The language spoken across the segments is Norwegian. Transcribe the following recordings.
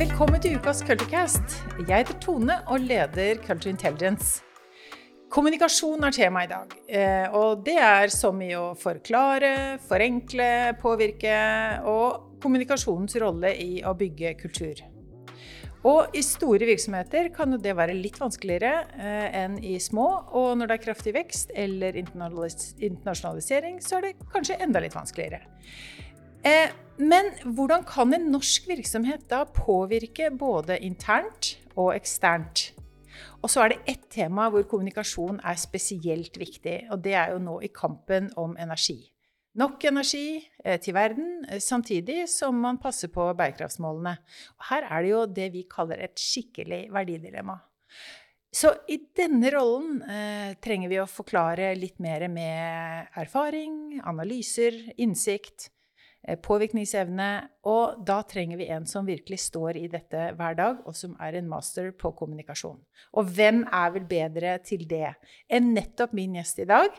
Velkommen til ukas Culturecast. Jeg heter Tone og leder Culture Intelligence. Kommunikasjon er tema i dag. Eh, og det er så mye å forklare, forenkle, påvirke og kommunikasjonens rolle i å bygge kultur. Og i store virksomheter kan det være litt vanskeligere eh, enn i små. Og når det er kraftig vekst eller internasjonalisering, så er det kanskje enda litt vanskeligere. Eh, men hvordan kan en norsk virksomhet da påvirke både internt og eksternt? Og så er det ett tema hvor kommunikasjon er spesielt viktig, og det er jo nå i kampen om energi nok energi eh, til verden, eh, samtidig som man passer på bærekraftsmålene. Og her er det jo det vi kaller et skikkelig verdidilemma. Så i denne rollen eh, trenger vi å forklare litt mer med erfaring, analyser, innsikt, påvirkningsevne. Og da trenger vi en som virkelig står i dette hver dag, og som er en master på kommunikasjon. Og hvem er vel bedre til det enn nettopp min gjest i dag?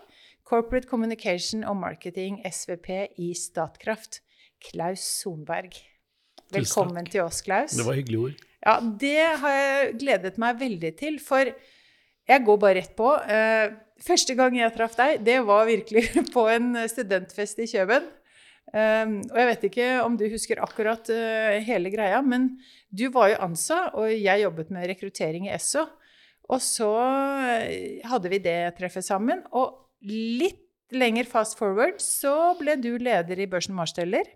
Corporate Communication og Marketing, SVP i Statkraft, Klaus Sonberg. Velkommen til oss, Klaus. Det var hyggelige ord. Ja, det har jeg gledet meg veldig til, for jeg går bare rett på. Eh, første gang jeg traff deg, det var virkelig på en studentfest i Kjøben. Um, og jeg vet ikke om du husker akkurat uh, hele greia, men du var jo ANSA, og jeg jobbet med rekruttering i Esso. Og så hadde vi det treffet sammen. Og litt lenger fast forward så ble du leder i Børsen Marsteller.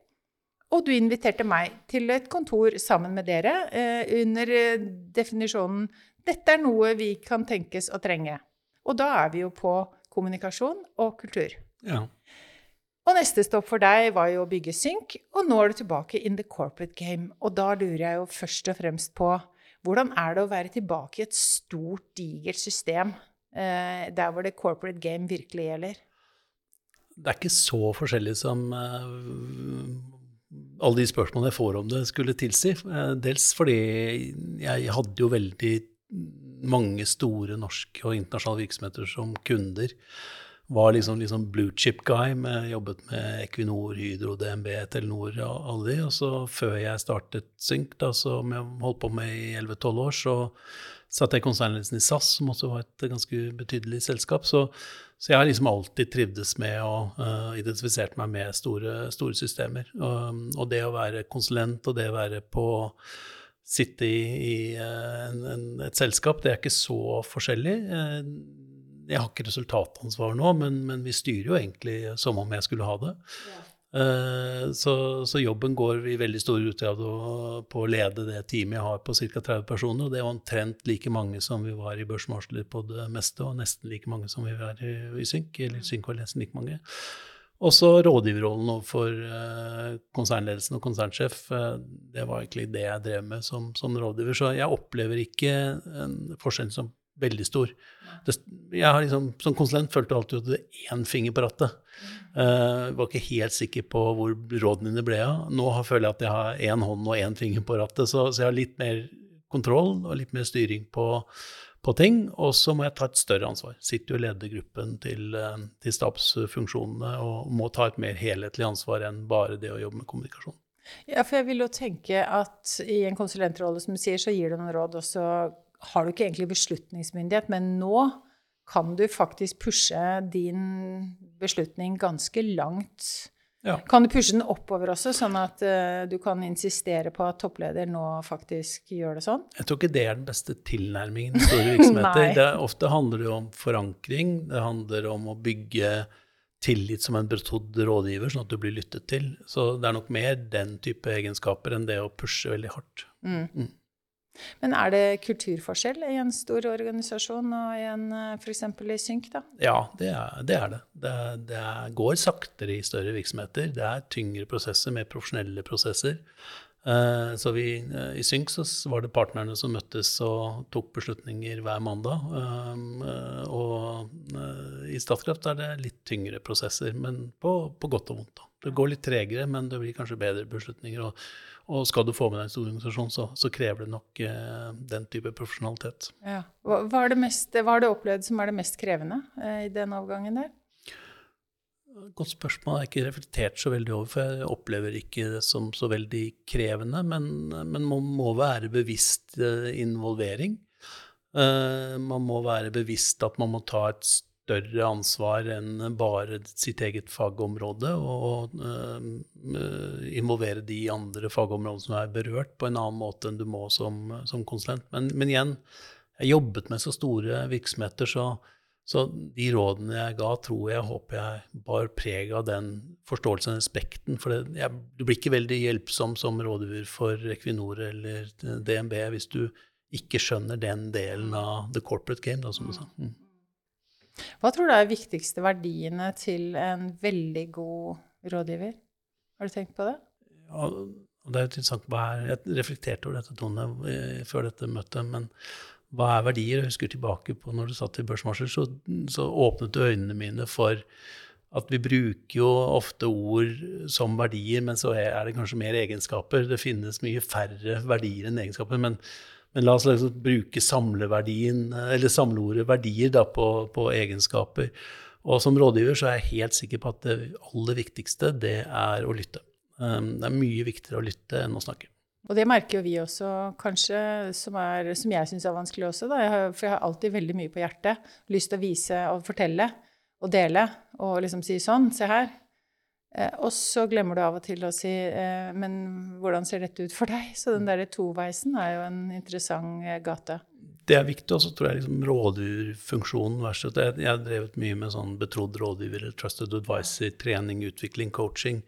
Og du inviterte meg til et kontor sammen med dere eh, under eh, definisjonen 'Dette er noe vi kan tenkes å trenge'. Og da er vi jo på kommunikasjon og kultur. Ja. Og neste stopp for deg var jo å bygge Synk, og nå er du tilbake in the corporate game. Og da lurer jeg jo først og fremst på hvordan er det å være tilbake i et stort, digert system Eh, der hvor det corporate game virkelig gjelder? Det er ikke så forskjellig som eh, alle de spørsmålene jeg får om det, skulle tilsi. Uh, dels fordi jeg hadde jo veldig mange store norske og internasjonale virksomheter som kunder. Var liksom, liksom blue chip guy, med, jobbet med Equinor, Hydro, DNB, Telenor og alle de. Og så før jeg startet Synk, da, som jeg holdt på med i 11-12 år, så satt jeg i konsernledelsen i SAS, som også var et ganske betydelig selskap. Så, så jeg har liksom alltid trivdes med og uh, identifisert meg med store, store systemer. Um, og det å være konsulent og det å være på Sitte i, i uh, en, en, et selskap, det er ikke så forskjellig. Uh, jeg har ikke resultatansvar nå, men, men, vi styrer jo egentlig som om jeg skulle ha det. Ja. Uh, så, så, jobben går i veldig stor utgrad på å lede det teamet jeg har på ca. 30 personer. Og det er omtrent like mange som vi var i Børsmarsler på det meste, og nesten like mange som vi var i, i Synk. Eller Synk var nesten like mange. Og så rådgiverrollen overfor uh, konsernledelsen og konsernsjef. Uh, det var egentlig det jeg drev med som, som rådgiver. Så jeg opplever ikke en forskjell som veldig stor. Det, jeg har liksom, Som konsulent følte jeg alltid at det hadde én finger på rattet. Uh, var ikke helt sikker på hvor rådene mine ble av. Nå føler jeg at jeg har én hånd og én finger på rattet, så, så, jeg har litt mer kontroll og litt mer styring på, på ting. Og så må jeg ta et større ansvar. Sitter jo i ledergruppen til, uh, til stabsfunksjonene og må ta et mer helhetlig ansvar enn bare det å jobbe med kommunikasjon. Ja, for jeg vil jo tenke at i en konsulentrolle, som du sier, så gir du noen råd, og så har du ikke egentlig beslutningsmyndighet, men nå kan du faktisk pushe din beslutning ganske langt. Ja. Kan du pushe den oppover også, sånn at uh, du kan insistere på at toppleder nå faktisk gjør det sånn? Jeg tror ikke det er den beste tilnærmingen i store virksomheter. det ofte handler det om forankring. Det handler om å bygge tillit som en betrodd rådgiver, sånn at du blir lyttet til. Så det er nok mer den type egenskaper enn det å pushe veldig hardt. Mm. Mm. Men er det kulturforskjell i en stor organisasjon og i en eh, f.eks. i Synk? da? Ja, det er det. Er det. Det, det går saktere i større virksomheter. Det er tyngre prosesser, mer profesjonelle prosesser. Uh, så vi, uh, I Synk så var det partnerne som møttes og tok beslutninger hver mandag. Og i Statkraft er det litt tyngre prosesser, men på, på godt og vondt. Det går litt tregere, men det blir kanskje bedre beslutninger. og og skal du få med deg en stor organisasjon, så, så krever det nok eh, den type profesjonalitet. Ja. Hva, hva, har det mest, hva har du opplevd som er det mest krevende eh, i den overgangen der? Godt spørsmål. Jeg har ikke reflektert så veldig over, for jeg opplever ikke det som så veldig krevende. Men, men man må være bevisst eh, involvering. Uh, man må være bevisst at man må ta et større ansvar enn bare sitt eget fagområde, og uh, involvere de andre fagområdene som er berørt, på en annen måte enn du må som, som konsulent. Men, men igjen, jeg jobbet med så store virksomheter, så, så de rådene jeg ga, tror jeg håper jeg bar preg av den forståelsen og respekten. For det, jeg, du blir ikke veldig hjelpsom som rådgiver for Equinor eller DNB hvis du ikke skjønner den delen av the corporate game, da, som du sa. Mm. Hva tror du er de viktigste verdiene til en veldig god rådgiver? Har du tenkt på det? Ja, det er interessant. Jeg reflekterte over dette, Tone, før dette møtet. men hva er verdier? Jeg husker tilbake på når du satt i børsmarsjer, så, så åpnet du øynene mine for at vi bruker jo ofte ord som verdier, men så er det kanskje mer egenskaper. Det finnes mye færre verdier enn egenskaper. Men, men la oss liksom bruke samleverdien, eller samleordet verdier da, på, på, egenskaper. Og som rådgiver så er jeg helt sikker på at det aller viktigste, det er å lytte. Um, det er mye viktigere å lytte enn å snakke. Og det merker jo vi også, kanskje, som, er, som jeg syns er vanskelig også. Jeg har, for jeg har alltid veldig mye på hjertet. Lyst til å vise og fortelle og dele og liksom si sånn, se her. Eh, og så glemmer du av og til å si eh, men hvordan ser dette ut for deg? Så den derre toveisen er jo en interessant eh, gate. Det er viktig, og så tror jeg liksom rådgiverfunksjonen verst. Jeg har drevet mye med sånn betrodd rådgiver, trusted advisor, trening, utvikling, coaching.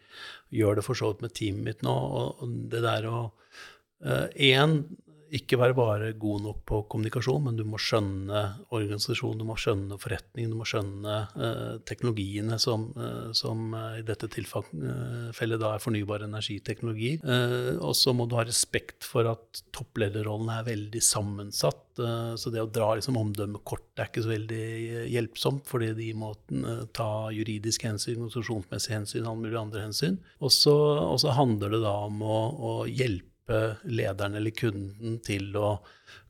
Gjør det for så vidt med teamet mitt nå. Og det der å Én, uh, ikke være bare god nok på kommunikasjon, men du må skjønne organisasjonen, du må skjønne forretningen, du må skjønne uh, teknologiene som, uh, som uh, i dette tilfellet da er fornybar energiteknologi. og så må du ha respekt for at topplederrollen er veldig sammensatt. så det å dra liksom, omdømmekort er ikke så veldig hjelpsomt, fordi de må ta juridiske hensyn, organisasjonsmessig hensyn, alle mulige andre hensyn. Og så handler det da om å, å hjelpe hjelpe lederen eller kunden til å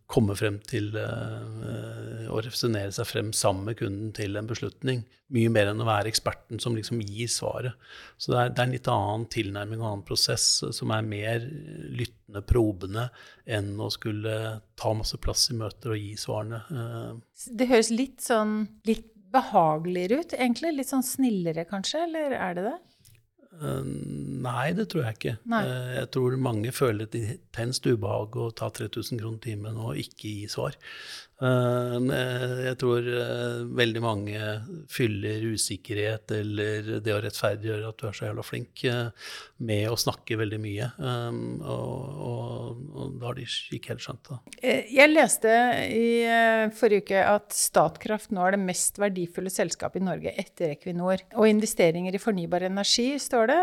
komme frem til uh, å refusjonere seg frem sammen med kunden til en beslutning. Mye mer enn å være eksperten som liksom gir svaret. Så det er, det er en litt annen tilnærming og annen prosess som er mer lyttende, probende, enn å skulle ta masse plass i møter og gi svarene. Uh. Det høres litt sånn litt behageligere ut, egentlig? Litt sånn snillere, kanskje? Eller er det det? Eh, nei, det tror jeg ikke. Nei. Eh, jeg tror mange føler et intenst ubehag å ta 3000 kroner timen og ikke gi svar. Eh, jeg tror veldig mange fyller usikkerhet eller det å rettferdiggjøre at du er så jævla flink, med å snakke veldig mye. Og, og, og da har de ikke helt skjønt det. Jeg leste i forrige uke at Statkraft nå er det mest verdifulle selskapet i Norge etter Equinor. Og investeringer i fornybar energi, står det,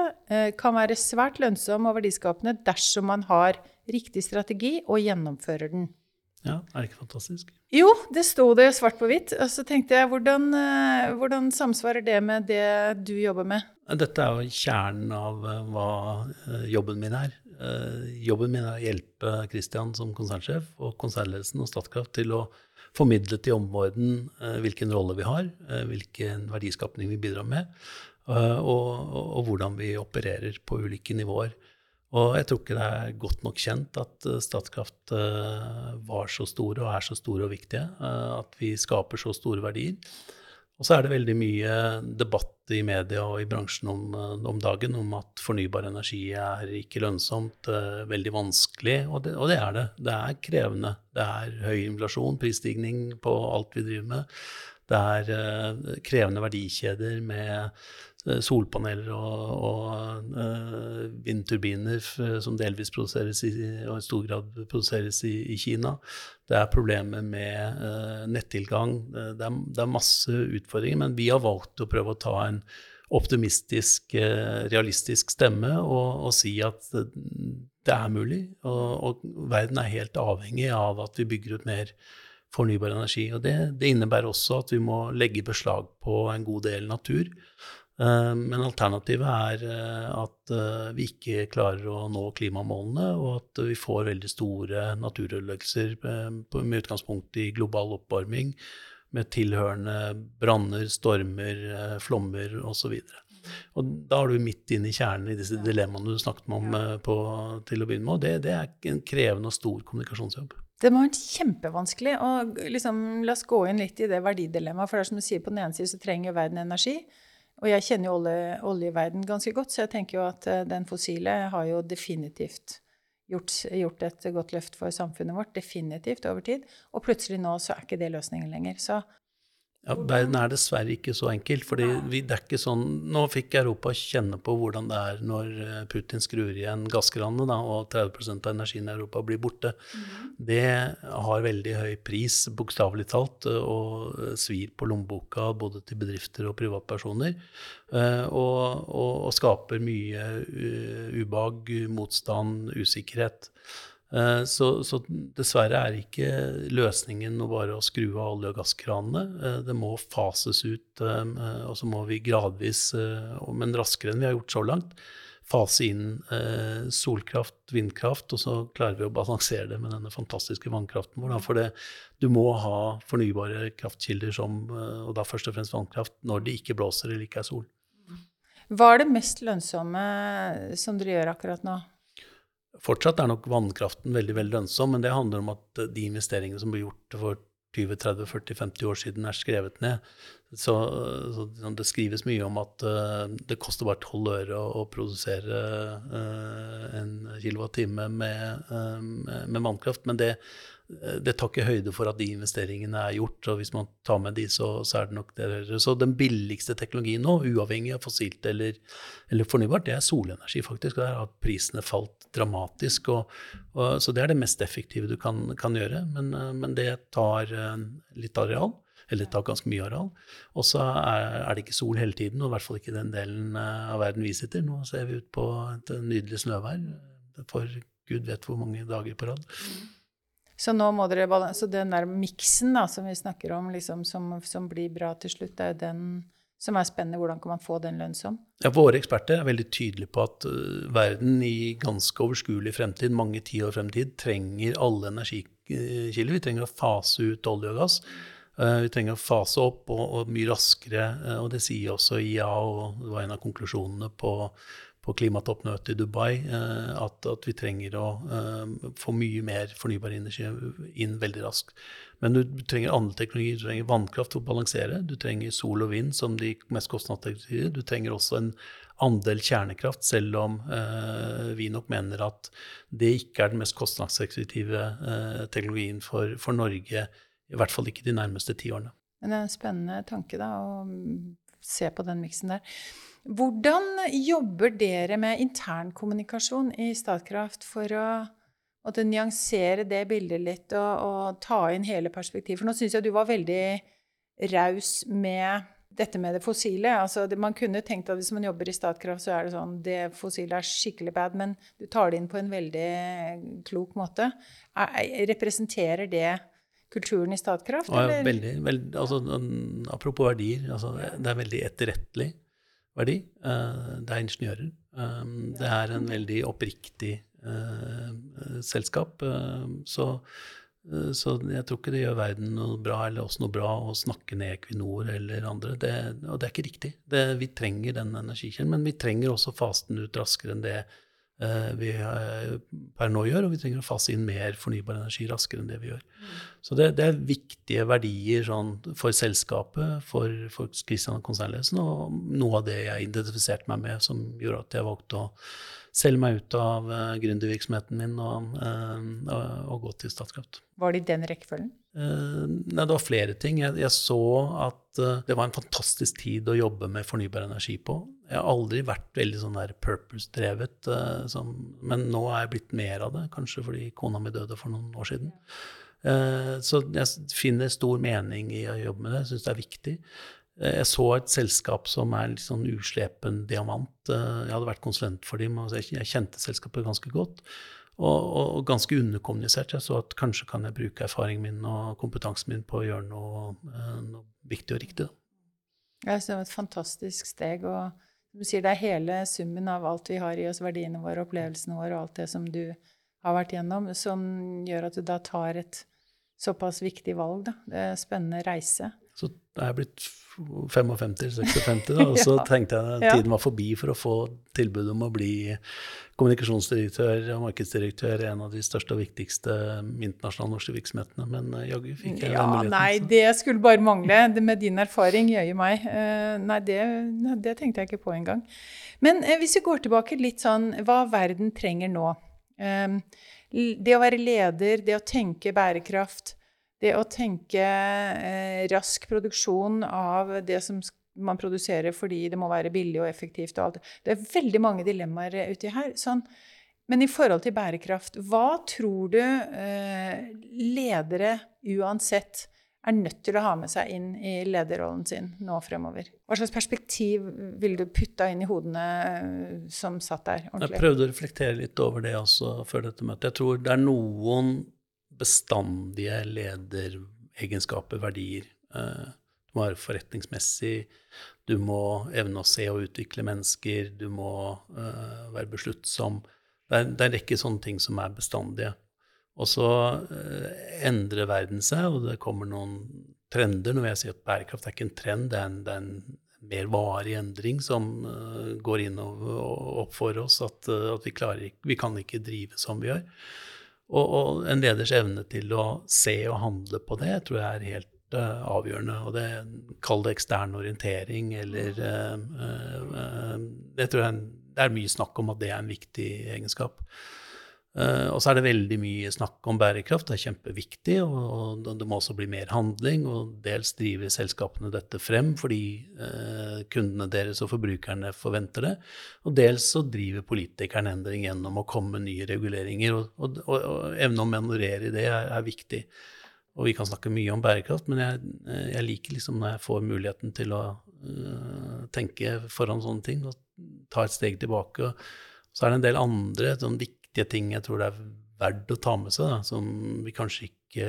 kan være svært lønnsom og verdiskapende dersom man har riktig strategi og gjennomfører den. Ja, Er det ikke fantastisk? Jo, det sto det svart på hvitt. Og så tenkte jeg, hvordan, eh, hvordan, samsvarer det med det du jobber med? Dette er jo kjernen av eh, hva eh, jobben min er. Jobben min er å hjelpe Christian som konsernsjef og konsernledelsen og Statkraft til å formidle til omverdenen hvilken rolle vi har, hvilken verdiskapning vi bidrar med, og, og, og hvordan vi opererer på ulike nivåer. Og jeg tror ikke det er godt nok kjent at eh, Statkraft eh, var så store og er så store og viktige. Eh, at vi skaper så store verdier. Og så er det veldig mye debatt i media og i bransjen om, om dagen om at fornybar energi er ikke lønnsomt, veldig vanskelig. Og det, og det, er det. Det er krevende. Det er høy inflasjon, prisstigning på alt vi driver med. Det er krevende verdikjeder med solpaneler og, og uh, vindturbiner som delvis produseres i, og i stor grad produseres i, i Kina. Det er problemer med uh, nettilgang. Det er, det er, masse utfordringer, men vi har valgt å prøve å ta en optimistisk, uh, realistisk stemme og, og, si at det er mulig. Og, og, verden er helt avhengig av at vi bygger ut mer fornybar energi. Og det, det innebærer også at vi må legge beslag på en god del natur. Eh, men alternativet er eh, at eh, vi ikke klarer å nå klimamålene, og at vi får veldig store naturødeleggelser med utgangspunkt i global oppvarming, med tilhørende branner, stormer, flommer osv. Og da er du midt inne i kjernen i disse dilemmaene du snakket om på, til å begynne med. Og det, det er en krevende og stor kommunikasjonsjobb. Det må være kjempevanskelig. Og liksom, la oss gå inn litt i det verdidilemmaet. For det er som du sier, på den ene siden så trenger verden energi. Og jeg kjenner jo olje, oljeverden ganske godt, så jeg tenker jo at den fossile har jo definitivt gjort, gjort, et godt løft for samfunnet vårt, definitivt over tid. Og plutselig nå så er ikke det løsningen lenger. Så ja, Verden er dessverre ikke så enkelt. fordi vi, det er ikke sånn, Nå fikk Europa kjenne på hvordan det er når eh, Putin skrur igjen gasskranene og 30% av energien i Europa blir borte. Mm. Det har veldig høy pris, bokstavelig talt, eh, og svir på lommeboka både til bedrifter og privatpersoner. Eh, og, og, og skaper mye ubehag, motstand, usikkerhet. Eh, så, så, dessverre er ikke løsningen å bare å skru av olje- og gasskranene. Eh, det må fases ut, eh, og så må vi gradvis, men raskere enn vi har gjort så langt, fase inn solkraft, vindkraft, og så klarer vi å balansere det med denne fantastiske vannkraften vår. For det, du må ha fornybare kraftkilder som, og da først og fremst vannkraft, når det ikke blåser eller ikke er sol. Hva er det mest lønnsomme som dere gjør akkurat nå? Fortsatt er nok vannkraften veldig veldig lønnsom, men det handler om at de investeringene som ble gjort for 20-30-40-50 år siden, er skrevet ned. Så, så, det skrives mye om at uh, det koster bare 12 øre å, å produsere uh, en kilowattime med, uh, med, vannkraft. Men det, det tar ikke høyde for at de investeringene er gjort. Og hvis man tar med de, så, så er det nok det. Så den billigste teknologien nå, uavhengig av fossilt eller, eller fornybart, det er solenergi, faktisk. Der har prisene falt dramatisk. Og, og, så det er det mest effektive du kan, kan gjøre. Men, men, det tar eh, litt areal. Eller det tar ganske mye areal. Og så er, er, det ikke sol hele tiden, og i hvert fall ikke den delen eh, av verden vi sitter. Nå ser vi ut på et nydelig snøvær for gud vet hvor mange dager på rad. Så Så den der miksen som vi snakker om, liksom, som, som, blir bra til slutt, det er jo den som er spennende. Hvordan kan man få den lønnsom? Ja, Våre eksperter er veldig tydelige på at uh, verden i ganske overskuelig fremtid, mange tiår fremtid, trenger alle energikilder. Vi trenger å fase ut olje og gass. Uh, vi trenger å fase opp og, og mye raskere, uh, og det sier også IA, og det var en av konklusjonene på på klimatoppmøtet i Dubai eh, at, at, vi trenger å uh, få mye mer fornybar energi inn veldig raskt. Men du, trenger andre teknologier. Du trenger vannkraft for å balansere. Du trenger sol og vind som de mest kostnadseffektive. Du trenger også en andel kjernekraft, selv om eh, vi nok mener at det ikke er den mest kostnadseffektive eh, teknologien for, for, Norge. I hvert fall ikke de nærmeste ti årene. Men det er en spennende tanke da, å se på den miksen der. Hvordan jobber dere med internkommunikasjon i Statkraft for å måtte nyansere det bildet litt og, og ta inn hele perspektivet? For nå syns jeg du var veldig raus med dette med det fossile. Altså, det, man kunne tenkt at hvis man jobber i Statkraft, så er det sånn det fossile er skikkelig bad, men du tar det inn på en veldig klok måte. Er, representerer det kulturen i Statkraft? Ja, veldig, veldig altså, apropos verdier, altså, det er veldig etterrettelig verdi. Eh, det er ingeniører. Eh, det er en veldig oppriktig eh, selskap. Så, så, jeg tror ikke det gjør verden noe bra, eller oss noe bra, å snakke ned Equinor eller andre. Det, og det er ikke riktig. Det, vi trenger den energikilden, men vi trenger også fasen ut raskere enn det vi eh, per nå gjør, og vi trenger å fase inn mer fornybar energi raskere enn det vi gjør. Så det, det, er viktige verdier sånn, for selskapet, for, for Christian konsernledelsen, og noe av det jeg identifiserte meg med som gjorde at jeg valgte å selge meg ut av uh, gründervirksomheten min og, uh, og, gå til Statkraft. Var det i den rekkefølgen? Uh, nei, det var flere ting. Jeg, jeg så at uh, det var en fantastisk tid å jobbe med fornybar energi på. Jeg har aldri vært veldig sånn der purpose-drevet, uh, men nå er jeg blitt mer av det. Kanskje fordi kona mi døde for noen år siden. Så jeg finner stor mening i å jobbe med det. Jeg syns det er viktig. Uh, jeg så et selskap som er litt sånn uslepen diamant. Uh, jeg hadde vært konsulent for dem, og jeg kjente selskapet ganske godt. Og, og, og ganske underkommunisert. Jeg så at kanskje kan jeg bruke erfaringen min og kompetansen min på å gjøre noe, eh, noe viktig og riktig. Ja, det var et fantastisk steg. Og du sier det er hele summen av alt vi har i oss, verdiene våre, opplevelsene våre og alt det som du har vært gjennom, som gjør at du da tar et såpass viktig valg. Da. Det er en spennende reise. Så er jeg blitt 55-56, da, og så tenkte jeg at tiden var forbi for å få tilbud om å bli kommunikasjonsdirektør og markedsdirektør i en av de største og viktigste internasjonale norske virksomhetene. Men eh, jaggu fikk jeg Ja, den muligheten. nei, så- det skulle bare mangle. Det med din erfaring, jøye meg. Eh, nei, det, det tenkte jeg ikke på engang. Men eh, hvis vi går tilbake litt sånn hva verden trenger nå. Det å være leder, det å tenke bærekraft, det å tenke eh, rask produksjon av det som man produserer fordi det må være billig og effektivt og alt. Det er veldig mange dilemmaer eh, uti her. Sånn, men i forhold til bærekraft, hva tror du eh, ledere uansett er nødt til å ha med seg inn i lederrollen sin nå fremover? Hva slags perspektiv ville du putta inn i hodene eh, som satt der ordentlig? Jeg prøvde å reflektere litt over det også før dette møtet. Jeg tror det er noen bestandige lederegenskaper, verdier. Eh, Du må være forretningsmessig, du må evne å se og utvikle mennesker, du må eh, være besluttsom. Det er, det en rekke sånne ting som er bestandige. Og så eh, endrer verden seg, og det kommer noen trender. Når jeg sier at bærekraft er ikke en trend, det er en, det er en mer varig endring som går inn og, opp for oss. At, at vi, klarer vi kan ikke drive som vi gjør. Og, og en leders evne til å se og handle på det tror jeg er helt uh, avgjørende. Og det Kall det ekstern orientering eller uh, uh, Det tror jeg det er mye snakk om at det er en viktig egenskap. Eh, og så er det veldig mye snakk om bærekraft, det er kjempeviktig. Og, og det må også bli mer handling. Og dels driver selskapene dette frem fordi uh, kundene deres og forbrukerne forventer det. Og dels så driver politikerne endring gjennom å komme med nye reguleringer. Og, og, og, evne å manøvrere i det er, er viktig. Og vi kan snakke mye om bærekraft, men jeg, eh, jeg liker liksom når jeg får muligheten til å uh, tenke foran sånne ting og ta et steg tilbake. Og så er det en del andre sånn viktige ting jeg tror det er verdt å ta med seg, da, som vi kanskje ikke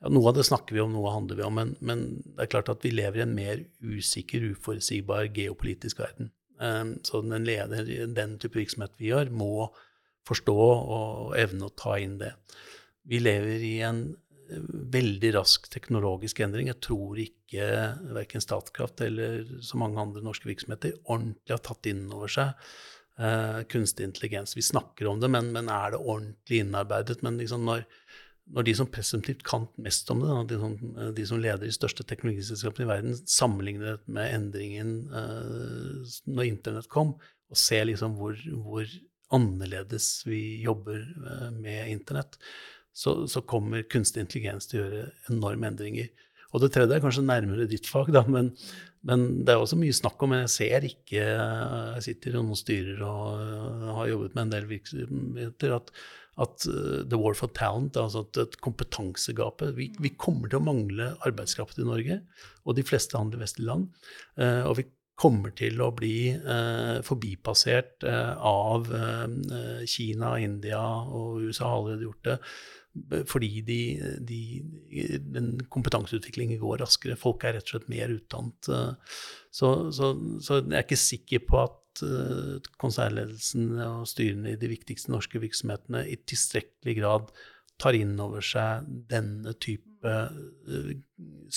ja, Noe av det snakker vi om, noe handler vi om, men, men det er klart at vi lever i en mer usikker, uforutsigbar geopolitisk verden. Um, så den leder den type virksomhet vi gjør, må forstå og evne å ta inn det. Vi lever i en veldig rask teknologisk endring. Jeg tror ikke verken Statkraft eller så mange andre norske virksomheter ordentlig har tatt inn over seg eh, kunstig intelligens. Vi snakker om det, men, men er det ordentlig innarbeidet? Men liksom når, når de som presumptivt kan mest om det, de, som, de som leder de største teknologiselskapene i verden, sammenligner det med endringen uh, når internett kom, og ser liksom hvor, hvor annerledes vi jobber uh, med internett, så, så, kommer kunstig intelligens til å gjøre enorme endringer. Og det tredje er kanskje nærmere ditt fag, da, men, men det er også mye snakk om Men jeg ser ikke Jeg sitter i noen styrer og har jobbet med en del virksomheter at, at the war for talent, altså at, at kompetansegapet vi, vi, kommer til å mangle arbeidskraft i Norge og de fleste andre vestlige land. og vi kommer til å bli eh, forbipassert eh, av eh, Kina, India og USA har allerede gjort det fordi de, de, den kompetanseutviklingen går raskere. Folk er rett og slett mer utdannet. Så, så, så jeg er ikke sikker på at uh, konsernledelsen og styrene i de viktigste norske virksomhetene i tilstrekkelig grad tar inn over seg denne type uh,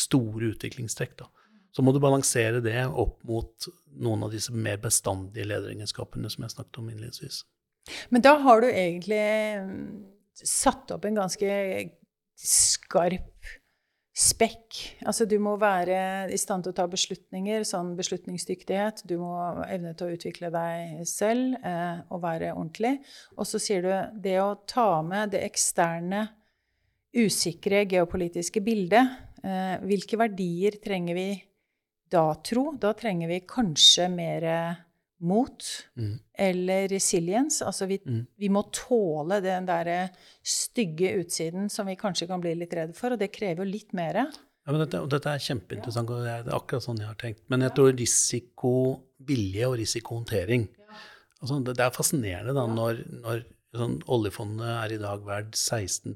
store utviklingstrekk. Da. Så må du balansere det opp mot noen av disse mer bestandige lederegenskapene som jeg snakket om innledningsvis. Men da har du egentlig satt opp en ganske skarp spekk. Altså du må være i stand til å ta beslutninger, sånn beslutningsdyktighet. Du må evne til å utvikle deg selv eh, og være ordentlig. Og så sier du det å ta med det eksterne, usikre geopolitiske bildet. Eh, hvilke verdier trenger vi da, tro? Da trenger vi kanskje mer mot mm. eller resilience. Altså vi, mm. vi, må tåle den der stygge utsiden som vi kanskje kan bli litt redd for, og det krever jo litt mer. Ja, dette, og dette er kjempeinteressant, og det er akkurat sånn jeg har tenkt. Men jeg tror risikovilje og risikohåndtering altså det, det, er fascinerende da, når, når sånn, oljefondet er i dag verdt 16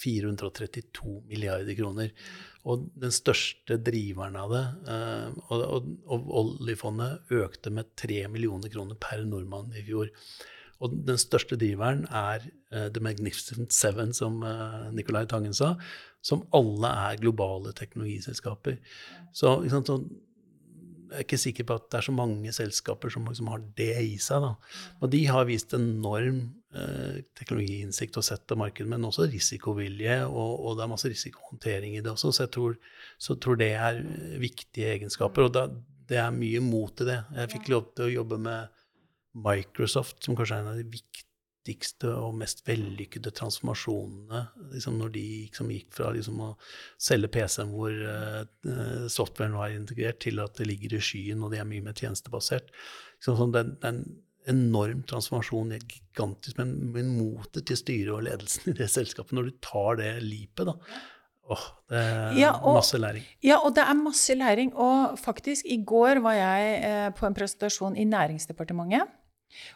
432 milliarder kroner. Og den største driveren av det og, og, og oljefondet økte med 3 millioner kroner per nordmann i fjor. Og den største driveren er uh, The Magnificent Seven, som uh, Nicolai Tangen sa, som alle er globale teknologiselskaper. Så, sant, så, jeg er ikke sikker på at det er så mange selskaper som liksom har det i seg. Da. Og de har vist enorm eh, teknologiinnsikt og sett av markedet, men også risikovilje, og, og, det er masse risikohåndtering i det også. Så jeg tror, så tror det er viktige egenskaper. Og da, det er mye mot i det. Jeg fikk lov til å jobbe med Microsoft, som kanskje er en av de viktigste og mest vellykkede transformasjonene liksom når de liksom gikk fra liksom å selge PC-en hvor uh, softwaren var integrert, til at det ligger i skyen, og det er mye mer tjenestebasert. Liksom sånn, den, det, er en enorm transformasjon, gigantisk, men, men motet til styret og ledelsen i det selskapet, når du tar det lipet, da. Åh, det er ja, og, masse læring. Ja, og det er masse læring. Og faktisk, i går var jeg eh, på en presentasjon i Næringsdepartementet.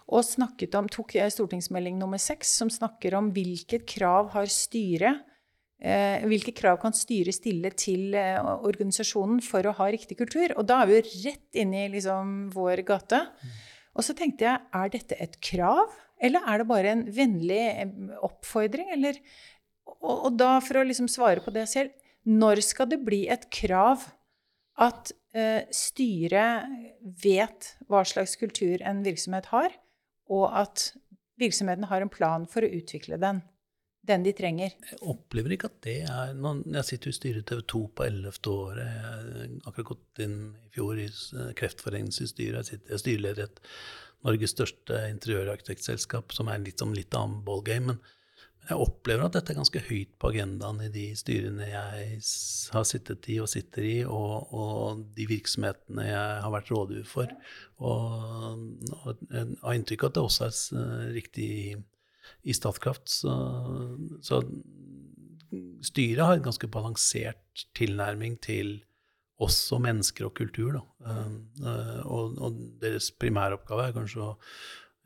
Og snakket om, tok stortingsmelding nummer seks, som snakker om hvilket krav har styret eh, Hvilke krav kan styret stille til eh, organisasjonen for å ha riktig kultur? Og da er vi jo rett inne i liksom, vår gate. Og så tenkte jeg, er dette et krav, eller er det bare en vennlig oppfordring? Eller, og, og, da, for å liksom svare på det selv, når skal det bli et krav at eh, styret vet hva slags kultur en virksomhet har, og at virksomheten har en plan for å utvikle den. Den de trenger. Jeg opplever ikke at det er noen, Jeg sitter jo i styret TV 2 på 11. året. Jeg har akkurat gått inn i fjor i Kreftforeningens styre. Jeg, sitter, jeg styreleder et Norges største interiørarkitektselskap, som er litt som litt annen ballgame. Men jeg opplever at dette er ganske høyt på agendaen i de styrene jeg har sittet i og sitter i, og, og de virksomhetene jeg har vært rådgiver for. Og, og jeg har inntrykk av at det også er riktig i, Statkraft. Så, så, styret har en ganske balansert tilnærming til som mennesker og kultur. Da. Og, og deres primæroppgave er kanskje å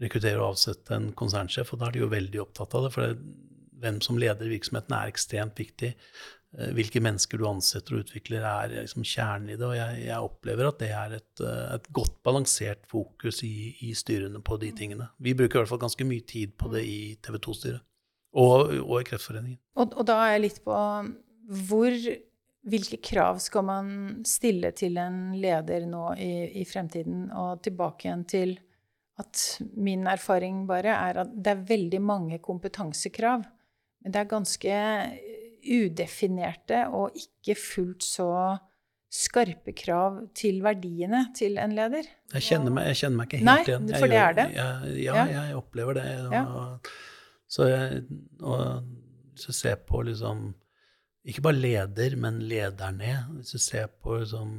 rekruttere og avsette en konsernsjef, og da er de jo veldig opptatt av det. For det, hvem som leder virksomheten, er ekstremt viktig. Eh, hvilke mennesker du ansetter og utvikler, er liksom kjernen i det. Og jeg, jeg, opplever at det er et, eh, et godt balansert fokus i, i, styrene på de tingene. Vi bruker i hvert fall ganske mye tid på det i TV 2-styret. Og, og, i Kreftforeningen. Og, og, da er jeg litt på hvor Hvilke krav skal man stille til en leder nå i, i fremtiden? Og tilbake igjen til at min erfaring bare er at det er veldig mange kompetansekrav. Men det er ganske udefinerte og ikke fullt så skarpe krav til verdiene til en leder. Jeg kjenner meg, jeg kjenner meg ikke helt Nei, igjen. Nei, for det er det. Jeg, ja, jeg opplever det. Og, ja. Så jeg, og, hvis du ser på liksom Ikke bare leder, men lederne. Hvis du ser på liksom,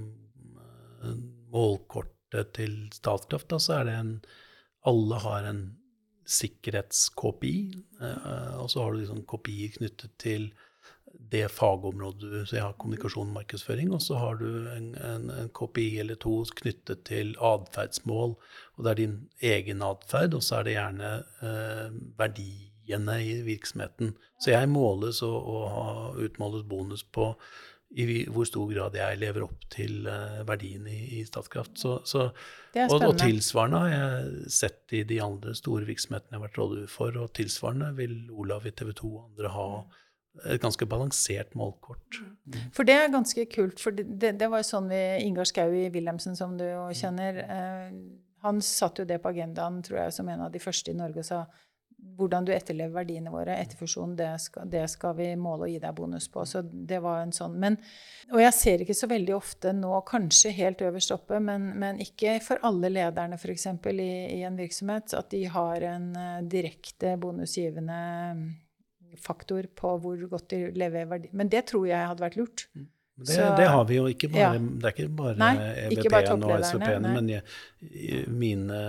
eh, målkortet til Statkraft, da, så er det en Alle har en sikkerhets-KPI, eh, og så har du liksom kopier knyttet til det fagområdet du Så jeg har kommunikasjon og markedsføring, og så har du en, en, en KPI eller to knyttet til atferdsmål. Og det er din egen atferd, og så er det gjerne eh, verdiene i virksomheten. Så jeg måles og, og utmåles bonus på i hvor stor grad jeg lever opp til uh, verdiene i, i Statkraft. Så, så, og, og, tilsvarende har jeg sett i de andre store virksomhetene jeg har vært rådgiver for, og tilsvarende vil Olav i TV 2 og andre ha et ganske balansert målkort. Mm. For det er ganske kult, for det, det, det var jo sånn vi Ingar Skau i Wilhelmsen, som du jo kjenner, eh, han satte jo det på agendaen, tror jeg, som en av de første i Norge og sa hvordan du etterlever verdiene våre. Etterfusjon, det skal, det skal, vi måle og gi deg bonus på. Så det var en sånn. Men, og jeg ser ikke så veldig ofte nå, kanskje helt øverst oppe, men, men ikke for alle lederne f.eks. I, i en virksomhet, at de har en uh, direkte bonusgivende mm, faktor på hvor godt de lever verdi. Men det tror jeg hadde vært lurt. Det, Det, det, har vi jo. Ikke bare, ja. Det er ikke bare EVP-en og SVP-ene, men jeg, mine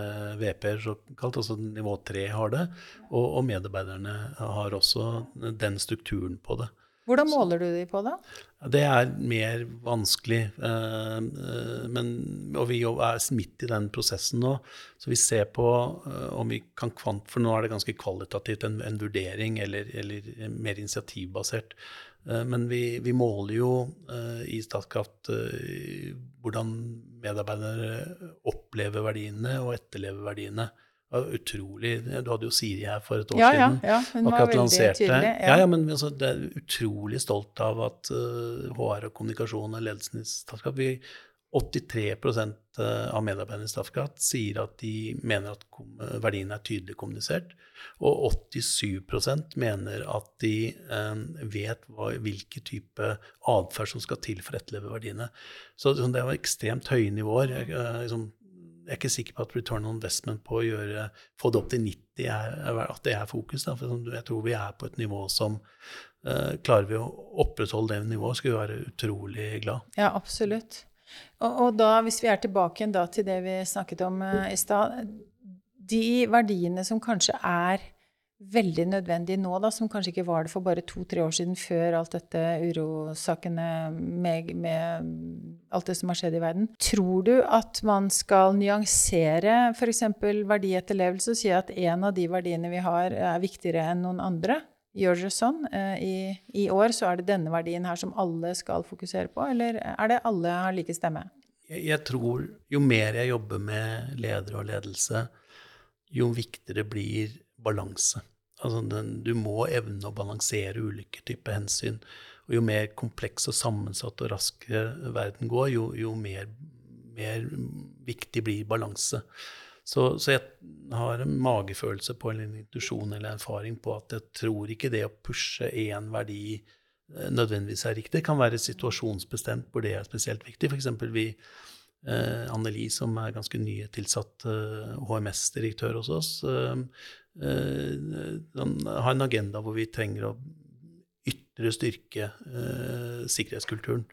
VP-er, såkalt, altså nivå 3, har det. Og, og, medarbeiderne har også den strukturen på det. Hvordan måler du de på da? Det er mer vanskelig. Eh, eh, men, og vi er midt i den prosessen nå. Så vi ser på eh, om vi kan kvant... For nå er det ganske kvalitativt en, en vurdering, eller, eller mer initiativbasert. Men vi, vi, måler jo i Statkraft hvordan medarbeidere opplever verdiene og etterlever verdiene. Utrolig Du hadde jo Siri her for et år Ja, ja, siden. ja. Hun var veldig lanserte. tydelig. Ja, ja, men altså, det er utrolig stolt av at uh, HR og kommunikasjon og ledelsen i Statkraft vi, 83% av medarbeiderne i Statkraft sier at de mener at verdiene er tydelig kommunisert. Og 87% mener at de eh, vet hva, hvilke type atferd som skal til for å etterleve verdiene. Så, så det var ekstremt høye nivåer. Jeg, eh, liksom, jeg er ikke sikker på at return on investment på å gjøre, få det opp til 90 er, at det er fokus. Da. For jeg tror vi er på et nivå som uh, Klarer vi å opprettholde det nivået, skal vi være utrolig glad. Ja, absolutt. Og, og, da, hvis vi er tilbake da til det vi snakket om uh, i stad De verdiene som kanskje er veldig nødvendig nå, da, som kanskje ikke var det for bare to-tre år siden, før alt dette urosakene med, med, alt det som har skjedd i verden. Tror du at man skal nyansere f.eks. verdietterlevelse og si at en av de verdiene vi har, er viktigere enn noen andre? Gjør dere sånn? Eh, I, I, år så er det denne verdien her som alle skal fokusere på, eller er det alle har like stemme? Jeg, jeg tror jo mer jeg jobber med ledere og ledelse, jo viktigere blir balanse. Altså den, du må evne å balansere ulike typer hensyn. Og jo mer kompleks og sammensatt og raskere verden går, jo, jo mer, mer, viktig blir balanse. Så, så, jeg har en magefølelse på eller en intuisjon eller erfaring på at jeg tror ikke det å pushe én verdi eh, nødvendigvis er riktig. Det kan være situasjonsbestemt hvor det er spesielt viktig. F.eks. vi eh, Anneli, som er ganske nytilsatt eh, HMS-direktør hos oss, eh, eh, har en agenda hvor vi trenger å ytre styrke eh, sikkerhetskulturen.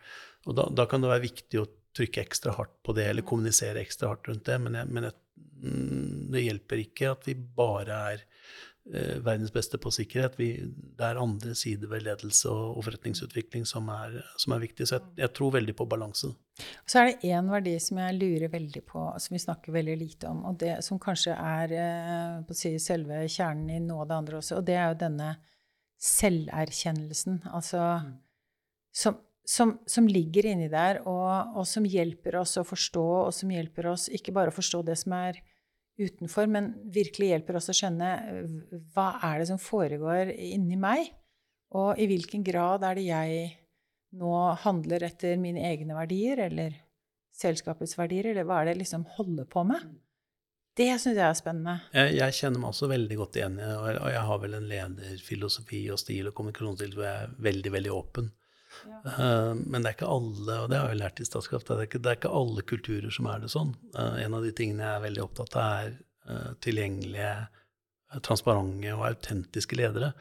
Og da, da, kan det være viktig å trykke ekstra hardt på det, eller kommunisere ekstra hardt rundt det. Men, jeg, men jeg, mm, det hjelper ikke at vi bare er verdens beste på sikkerhet. Vi, det er andre sider ved ledelse og, og forretningsutvikling som er, som er viktig. Så jeg, jeg, tror veldig på balanse. Så er det én verdi som jeg lurer veldig på, som vi snakker veldig lite om, og det som kanskje er eh, si, selve kjernen i noe av det andre også, og det er jo denne selverkjennelsen. Altså som, som, som, ligger inni der, og, og, som hjelper oss å forstå, og som hjelper oss ikke bare å forstå det som er utenfor, men virkelig hjelper oss å skjønne hva er det som foregår inni meg, og i hvilken grad er det jeg nå handler etter mine egne verdier, eller selskapets verdier, eller hva er det jeg liksom holder på med? Det syns jeg er spennende. Jeg, jeg, kjenner meg også veldig godt igjen og jeg har vel en lederfilosofi og stil og kommunikasjonsstil hvor jeg er veldig, veldig åpen. Uh, men det er ikke alle, og det har jeg lært i Statskraft, det det er ikke alle kulturer som er det sånn. Uh, en av de tingene jeg er veldig opptatt av, er uh, tilgjengelige, transparente og autentiske ledere.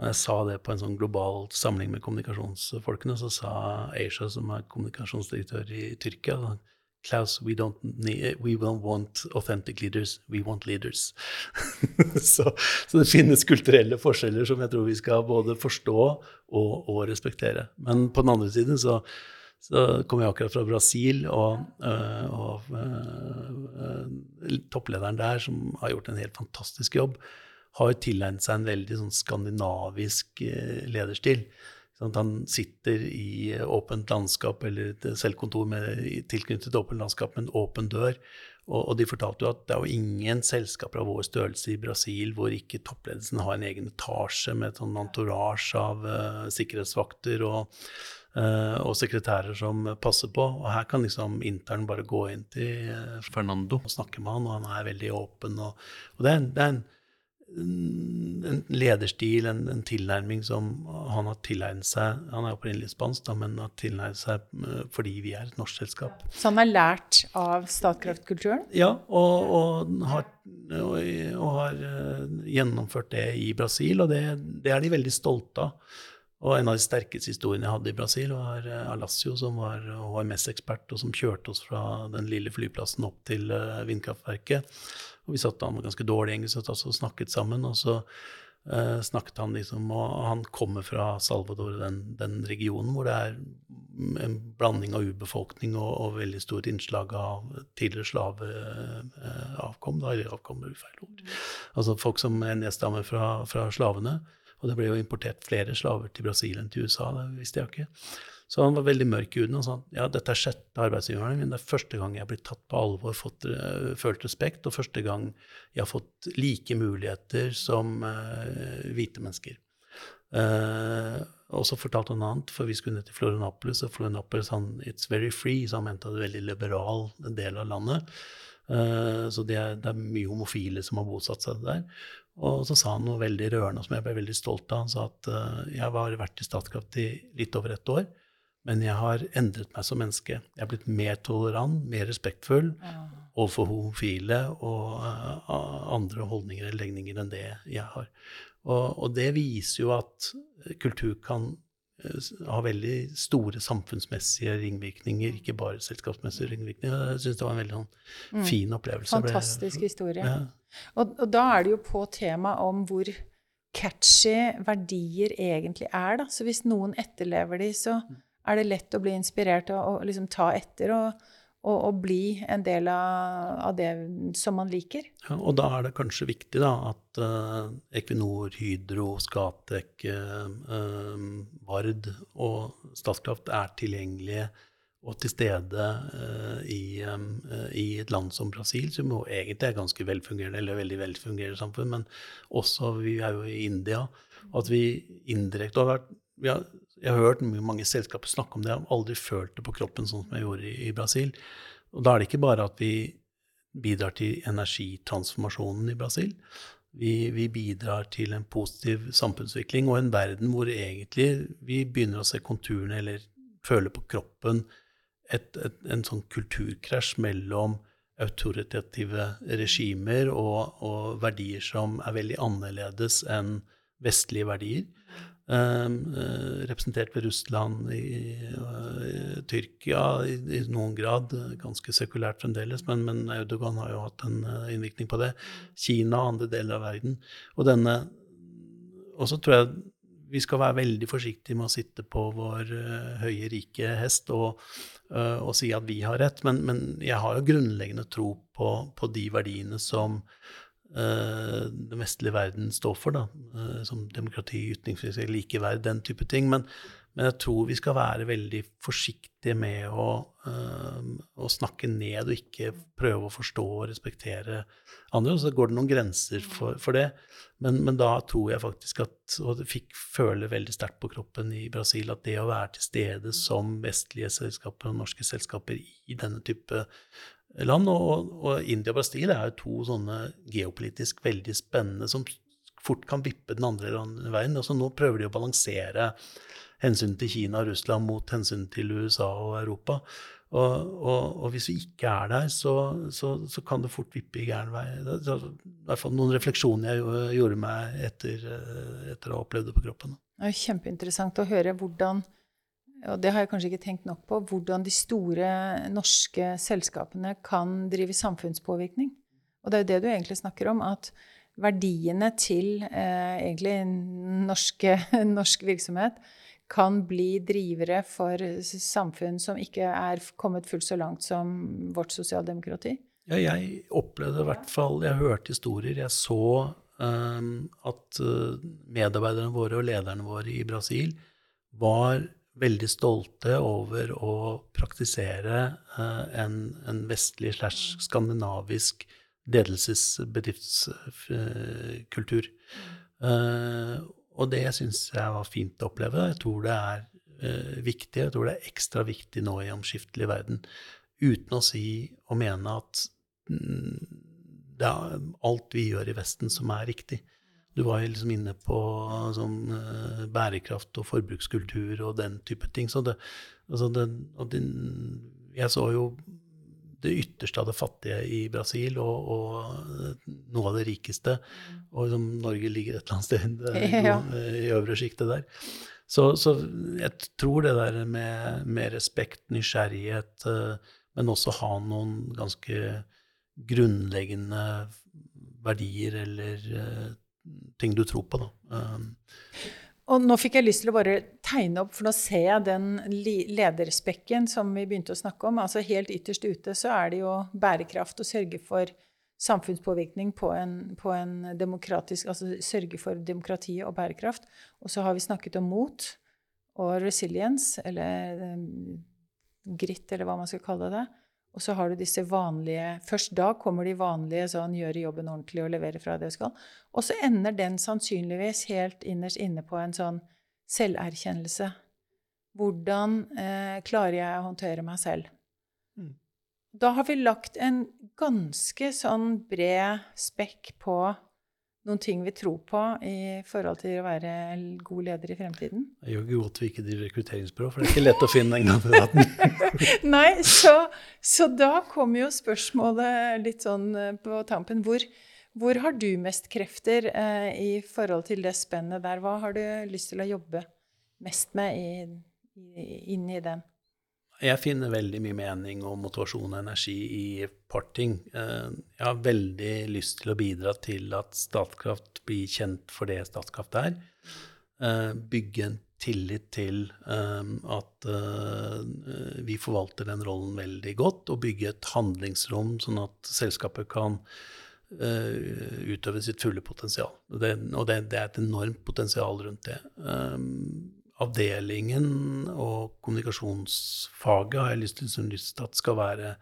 Og jeg sa det på en sånn global samling med kommunikasjonsfolkene, så sa Asia, som er kommunikasjonsdirektør i Tyrkia, Klaus, we don't, need, we don't want authentic leaders, we want leaders. så, så, det finnes kulturelle forskjeller som jeg tror vi skal både forstå og, og respektere. Men på den andre siden så, så kom jeg akkurat fra Brasil, og, øh, og øh, topplederen der, som har gjort en helt fantastisk jobb, har tilegnet seg en veldig sånn skandinavisk lederstil. Sånn at han sitter i åpent landskap eller et selvkontor med, tilknyttet åpent landskap med en åpen dør. Og, og, de fortalte jo at det er jo ingen selskaper av vår størrelse i Brasil hvor ikke toppledelsen har en egen etasje med et sånn entourage av uh, sikkerhetsvakter og, uh, og, sekretærer som passer på. Og her kan liksom intern bare gå inn til uh, Fernando og snakke med han, og han er veldig åpen. Og, og det, er, det er en en lederstil, en, en, tilnærming som han har tilegnet seg Han er opprinnelig spansk, da, men har tilegnet seg eh, fordi vi er et norsk selskap. Så han har lært av Statkraft-kulturen? Ja, og, og, har, og, og, har, eh, gjennomført det i Brasil, og det, det, er de veldig stolte av. Og en av de sterkeste historiene jeg hadde i Brasil, var eh, Alassio, som var HMS-ekspert, og som kjørte oss fra den lille flyplassen opp til vindkraftverket. Og vi satt Han med ganske dårlig engelsk og snakket sammen. Og så uh, snakket han liksom Og han kommer fra Salvador, den, den, regionen hvor det er en blanding av urbefolkning og, og, veldig stort innslag av tidligere slaveavkom. Uh, da, eller avkom er feil ord. Altså folk som er nedstammer fra, fra slavene. Og det ble jo importert flere slaver til Brasil enn til USA, det visste jeg ikke. Så han var veldig mørk i huden og sa ja, dette er sjette arbeidsgiveren min. Det er første gang jeg har blitt tatt på alvor, fått, uh, følt respekt, og første gang jeg har fått like muligheter som uh, hvite mennesker. Uh, og så fortalte han annet, for vi skulle ned til Florianapolis, og Florianapolis han, it's very free, så han mente det var en veldig liberal del av landet. Så det er, det er, mye homofile som har bosatt seg der. Og så sa han noe veldig rørende som jeg ble veldig stolt av. Han sa at jeg har vært i Statkraft i litt over ett år, men jeg har endret meg som menneske. Jeg har blitt mer tolerant, mer respektfull ja. overfor homofile og uh, andre holdninger eller legninger enn det jeg har. Og, og, det viser jo at kultur kan uh, ha veldig store samfunnsmessige ringvirkninger, ikke bare selskapsmessige ringvirkninger. Jeg syns det var en veldig sånn, mm. fin opplevelse. Fantastisk historie. Ja. Og, og, da er det jo på temaet om hvor catchy verdier egentlig er, da. Så hvis noen etterlever de, så mm er det lett å bli inspirert og, og liksom ta etter og, og, og, bli en del av, av, det som man liker. Ja, og da er det kanskje viktig da, at uh, Equinor, Hydro, Scatec, uh, uh, Vard og Statkraft er tilgjengelige og til stede i, i, et land som Brasil, som jo egentlig er ganske velfungerende, eller veldig velfungerende samfunn, men også vi er jo i India. At vi indirekte har vært vi har jeg har hørt mange selskaper snakke om det. Jeg har aldri følt det på kroppen sånn som jeg gjorde i, i Brasil. Og da er det ikke bare at vi bidrar til energitransformasjonen i Brasil. Vi, vi, bidrar til en positiv samfunnsutvikling og en verden hvor egentlig vi begynner å se konturene eller føle på kroppen et, et, en sånn kulturkrasj mellom autoritative regimer og, og, verdier som er veldig annerledes enn vestlige verdier. Ehm, eh, representert ved Russland, i, i Tyrkia i, i, noen grad, ganske sekulært fremdeles, men, men Audogan har jo hatt en uh, innvirkning på det. Kina og andre deler av verden. Og denne Og så tror jeg vi skal være veldig forsiktige med å sitte på vår høye, rike hest og, og, si at vi har rett, men, men jeg har jo grunnleggende tro på, på de verdiene som den vestlige verden står for, da, uh, som demokrati, ytringsfrihet, likeverd, den type ting. Men, men, jeg tror vi skal være veldig forsiktige med å, uh, å, snakke ned og ikke prøve å forstå og respektere andre. Og så går det noen grenser for, for det. Men, men, da tror jeg faktisk at Og det fikk føle veldig sterkt på kroppen i Brasil at det å være til stede som vestlige selskaper og norske selskaper i denne type land. Og, og, India og Brasil er jo to sånne geopolitisk veldig spennende som fort kan vippe den andre veien. Altså nå prøver de å balansere hensynet til Kina og Russland mot hensynet til USA og Europa. Og, og, og hvis vi ikke er der, så, så, så, kan det fort vippe i gæren vei. Det er i hvert fall noen refleksjoner jeg gjorde meg etter, etter å ha opplevd det på kroppen. Det er kjempeinteressant å høre hvordan og det har jeg kanskje ikke tenkt nok på, hvordan de store norske selskapene kan drive samfunnspåvirkning. Og det er jo det du egentlig snakker om, at verdiene til eh, egentlig norske, norsk virksomhet kan bli drivere for samfunn som ikke er kommet fullt så langt som vårt sosialdemokrati? Ja, jeg opplevde i hvert fall Jeg hørte historier. Jeg så um, at uh, medarbeiderne våre og lederne våre i Brasil var veldig stolte over å praktisere uh, en, en, vestlig slash skandinavisk ledelsesbedriftskultur. Uh, og det syns jeg var fint å oppleve. Jeg tror det er uh, viktig, jeg tror det er ekstra viktig nå i omskiftelig verden. Uten å si og mene at mm, det er alt vi gjør i Vesten, som er riktig. Du var jo liksom inne på sånn uh, bærekraft og forbrukskultur og den type ting. Så det, altså det, det, jeg så jo det ytterste av det fattige i Brasil og, og noe av det rikeste. Og liksom Norge ligger et eller annet sted ja. i øvre sjiktet der. Så, så, jeg tror det der med, med respekt, nysgjerrighet, men også ha noen ganske grunnleggende verdier eller ting du tror på, da. Um, og nå fikk jeg lyst til å bare tegne opp, for nå ser jeg den lederspekken som vi begynte å snakke om. Altså helt ytterst ute så er det jo bærekraft å sørge for samfunnspåvirkning på en, på en demokratisk Altså sørge for demokrati og bærekraft. Og så har vi snakket om mot og resilience, eller um, grit, eller hva man skal kalle det. Og så har du disse vanlige Først da kommer de vanlige sånn gjøre jobben ordentlig og levere fra det du skal. Og så ender den sannsynligvis helt innerst inne på en sånn selverkjennelse. Hvordan eh, klarer jeg å håndtere meg selv? Mm. Da har vi lagt en ganske sånn bred spekk på noen ting vi tror på i forhold til å være god leder i fremtiden? Det gjør ikke godt vi ikke driver rekrutteringsbyrå, for det er ikke lett å finne en kandidaten. Nei, så, så, da kommer jo spørsmålet litt sånn eh, på tampen. Hvor, hvor har du mest krefter eh, i forhold til det spennet der? Hva har du lyst til å jobbe mest med i, i, inn i den? Jeg finner veldig mye mening og motivasjon og energi i et par ting. Eh, jeg har veldig lyst til å bidra til at Statkraft blir kjent for det Statkraft er. Eh, bygge en tillit til eh, at vi forvalter den rollen veldig godt, og bygge et handlingsrom sånn at selskapet kan utøve sitt fulle potensial. og det, det er et enormt potensial rundt det avdelingen og kommunikasjonsfaget har jeg lyst til, liksom, lyst til at skal være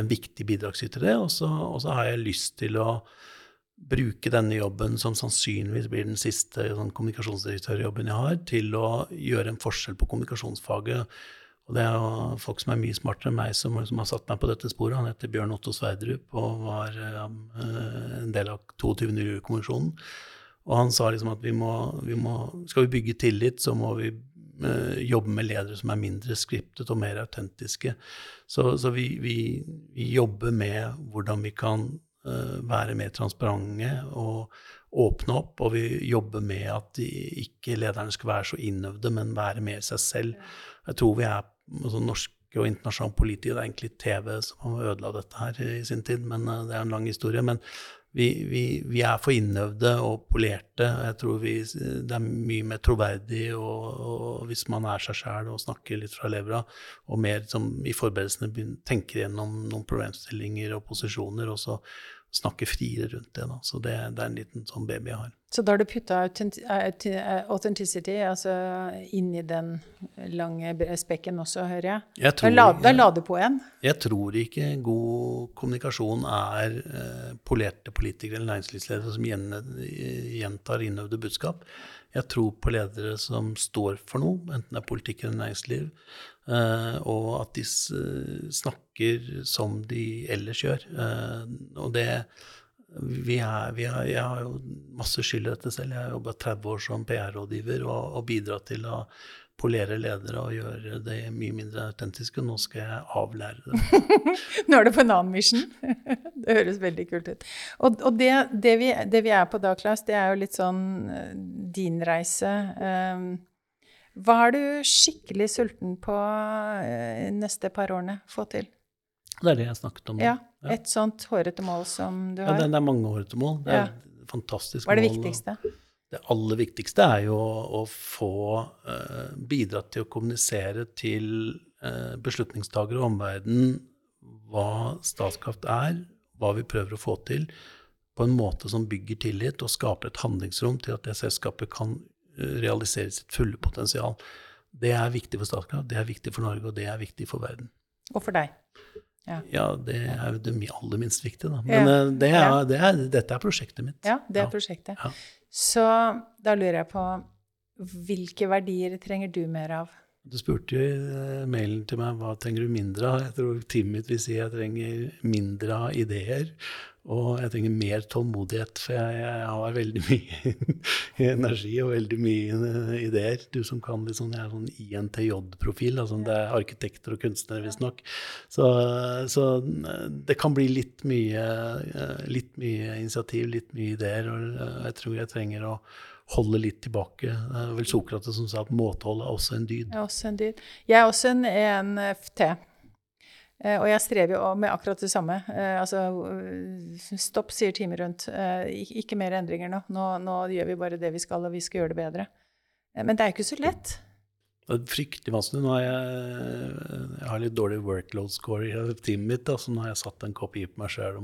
en viktig bidragsyter det. Og så, har jeg lyst til å bruke denne jobben, som sannsynligvis blir den siste sånn, kommunikasjonsdirektørjobben jeg har, til å gjøre en forskjell på kommunikasjonsfaget. Og det er folk som er mye smartere enn meg, som, som har satt meg på dette sporet. Han heter Bjørn Otto Sverdrup og var um, en del av 22. juli-kommisjonen. Og han sa liksom at vi må, vi må, skal vi bygge tillit, så må vi uh, jobbe med ledere som er mindre skriptet og mer autentiske. Så, så vi, vi, vi, jobber med hvordan vi kan uh, være mer transparente og åpne opp. Og vi jobber med at de, ikke lederne skal være så innøvde, men være mer seg selv. Jeg tror vi er altså, norske og internasjonale politikere, det er egentlig TV som har ødela dette her i sin tid, men uh, det er en lang historie. men vi, vi, vi, er for innøvde og polerte. Jeg tror vi, det er mye mer troverdig og, og hvis man er seg sjæl og snakker litt fra levra, og mer som i forberedelsene tenker gjennom noen problemstillinger og posisjoner, og så snakke friere rundt det. Da. Så det, det, er en liten sånn baby jeg har. Så da har du putta authenticity altså inn i den lange spekken også, hører jeg? jeg tror, da, la, la du på en? Jeg tror ikke god kommunikasjon er eh, polerte politikere eller næringslivsledere som gjentar innøvde budskap. Jeg tror på ledere som står for noe, enten det er politikk eller næringsliv, og at de snakker som de ellers gjør. Uh, og det vi er, vi er, Jeg har jo masse skyld i dette selv. Jeg har jobba 30 år som PR-rådgiver og, og bidratt til å polere ledere og gjøre det mye mindre autentisk. Og nå skal jeg avlære det. nå er du på en annen mission. det høres veldig kult ut. Og, og det, det, vi, det, vi, er på da, Klaus, det er jo litt sånn eh, din reise. Um, hva er du skikkelig sulten på uh, neste par årene få til? Det er det jeg snakket om. Ja, Et sånt hårete mål som du har? Ja, det, er mange hårete mål. Det er ja. fantastisk mål. Hva er det viktigste? Det aller viktigste er jo å, å få uh, bidratt til å kommunisere til uh, beslutningstagere og omverdenen hva Statkraft er, hva vi prøver å få til, på en måte som bygger tillit og skaper et handlingsrom til at det selskapet kan realisere sitt fulle potensial. Det er viktig for Statkraft, det er viktig for Norge, og det er viktig for verden. Og for deg? Ja, ja det er jo det aller minst viktige, da. Men ja. Eh, det er, det er, dette er prosjektet mitt. Ja, det er prosjektet. Så da lurer jeg på hvilke verdier trenger du mer av? Du spurte jo i eh, mailen til meg hva trenger du mindre av. Jeg tror teamet mitt vil si jeg trenger mindre av ideer. Og jeg trenger mer tålmodighet, for jeg, jeg har veldig mye energi og veldig mye eh, ideer. Du som kan litt sånn, Jeg er sånn INTJ-profil. altså Det er arkitekter og kunstnere, visstnok. Så, så eh, det kan bli litt mye, litt mye initiativ, litt mye ideer. Og jeg tror jeg trenger å holde litt tilbake. Det er vel Sokrates som sa at måtehold er også en dyd. Jeg er også en dyd. Jeg er også en ENFT. Eh, og jeg strever jo med akkurat det samme. Eh, altså, eh, stopp, sier teamet rundt. Ikke mer endringer nå. nå. nå. gjør vi bare det vi skal, og vi skal gjøre det bedre. Men det er jo ikke så lett. Det er fryktelig vanskelig. Nå har jeg, jeg har litt dårlig workload score i teamet mitt, da, så nå har jeg satt en kopi på meg sjøl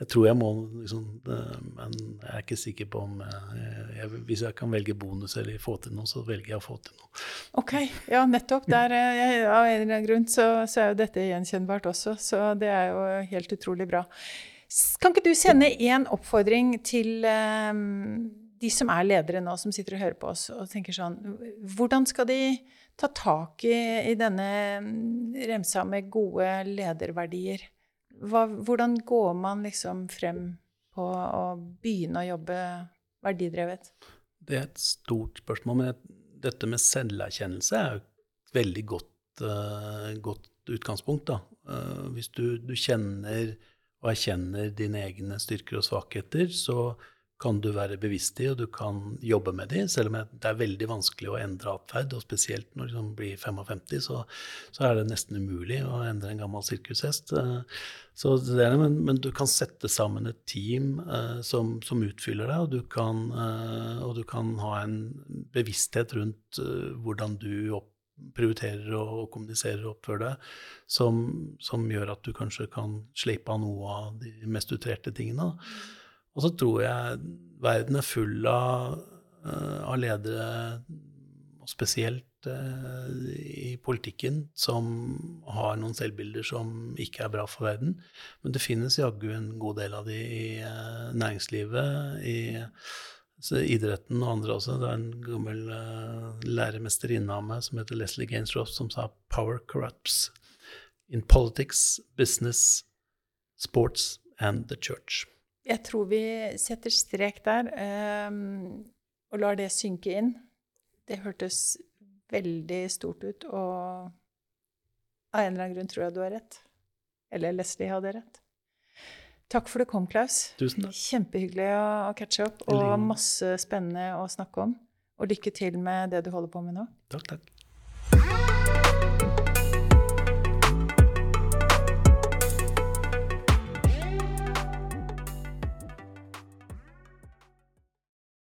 Jeg tror jeg må liksom Men jeg er ikke sikker på om jeg, Hvis jeg kan velge bonus eller få til noe, så velger jeg å få til noe. Ok, ja, nettopp. Der, jeg, av en eller annen grunn så, så, er jo dette gjenkjennbart også, så det er jo helt utrolig bra. Kan ikke du sende én oppfordring til um, de som er ledere nå, som sitter og hører på oss og tenker sånn Hvordan skal de ta tak i, i denne mm, remsa med gode lederverdier? Hva, hvordan går man liksom frem på å begynne å jobbe verdidrevet? Det er et stort spørsmål. Men dette med selverkjennelse er et veldig godt, uh, godt utgangspunkt. Da. Uh, hvis du, du, kjenner og erkjenner dine egne styrker og svakheter, så kan du være bevisst i, og du kan jobbe med de, selv om det er veldig vanskelig å endre atferd. Og spesielt når du liksom blir 55, så, så, er det nesten umulig å endre en gammel sirkushest. Eh, er, men, men, du kan sette sammen et team eh, som, som, utfyller deg, og du, kan, eh, og du kan ha en bevissthet rundt eh, hvordan du opp, prioriterer og, kommuniserer og oppfører deg, som, som, gjør at du kanskje kan slippe av noe av de mest utrerte tingene. Og så tror jeg verden er full av, uh, av ledere, og spesielt uh, i politikken, som har noen selvbilder som ikke er bra for verden. Men det finnes jaggu en god del av de i uh, næringslivet, i idretten og andre også. Det er en gammel læremesterinne av meg som heter Leslie Gainsroff, som sa 'power corrupts'. In politics, business, sports and the church. Jeg tror vi setter strek der um, og lar det synke inn. Det hørtes veldig stort ut, og av en eller annen grunn tror jeg du har rett. Eller Leslie hadde rett. Takk for du kom, Klaus. Tusen takk. Kjempehyggelig å catche opp, og masse spennende å snakke om. Og lykke til med det du holder på med nå. Takk, takk.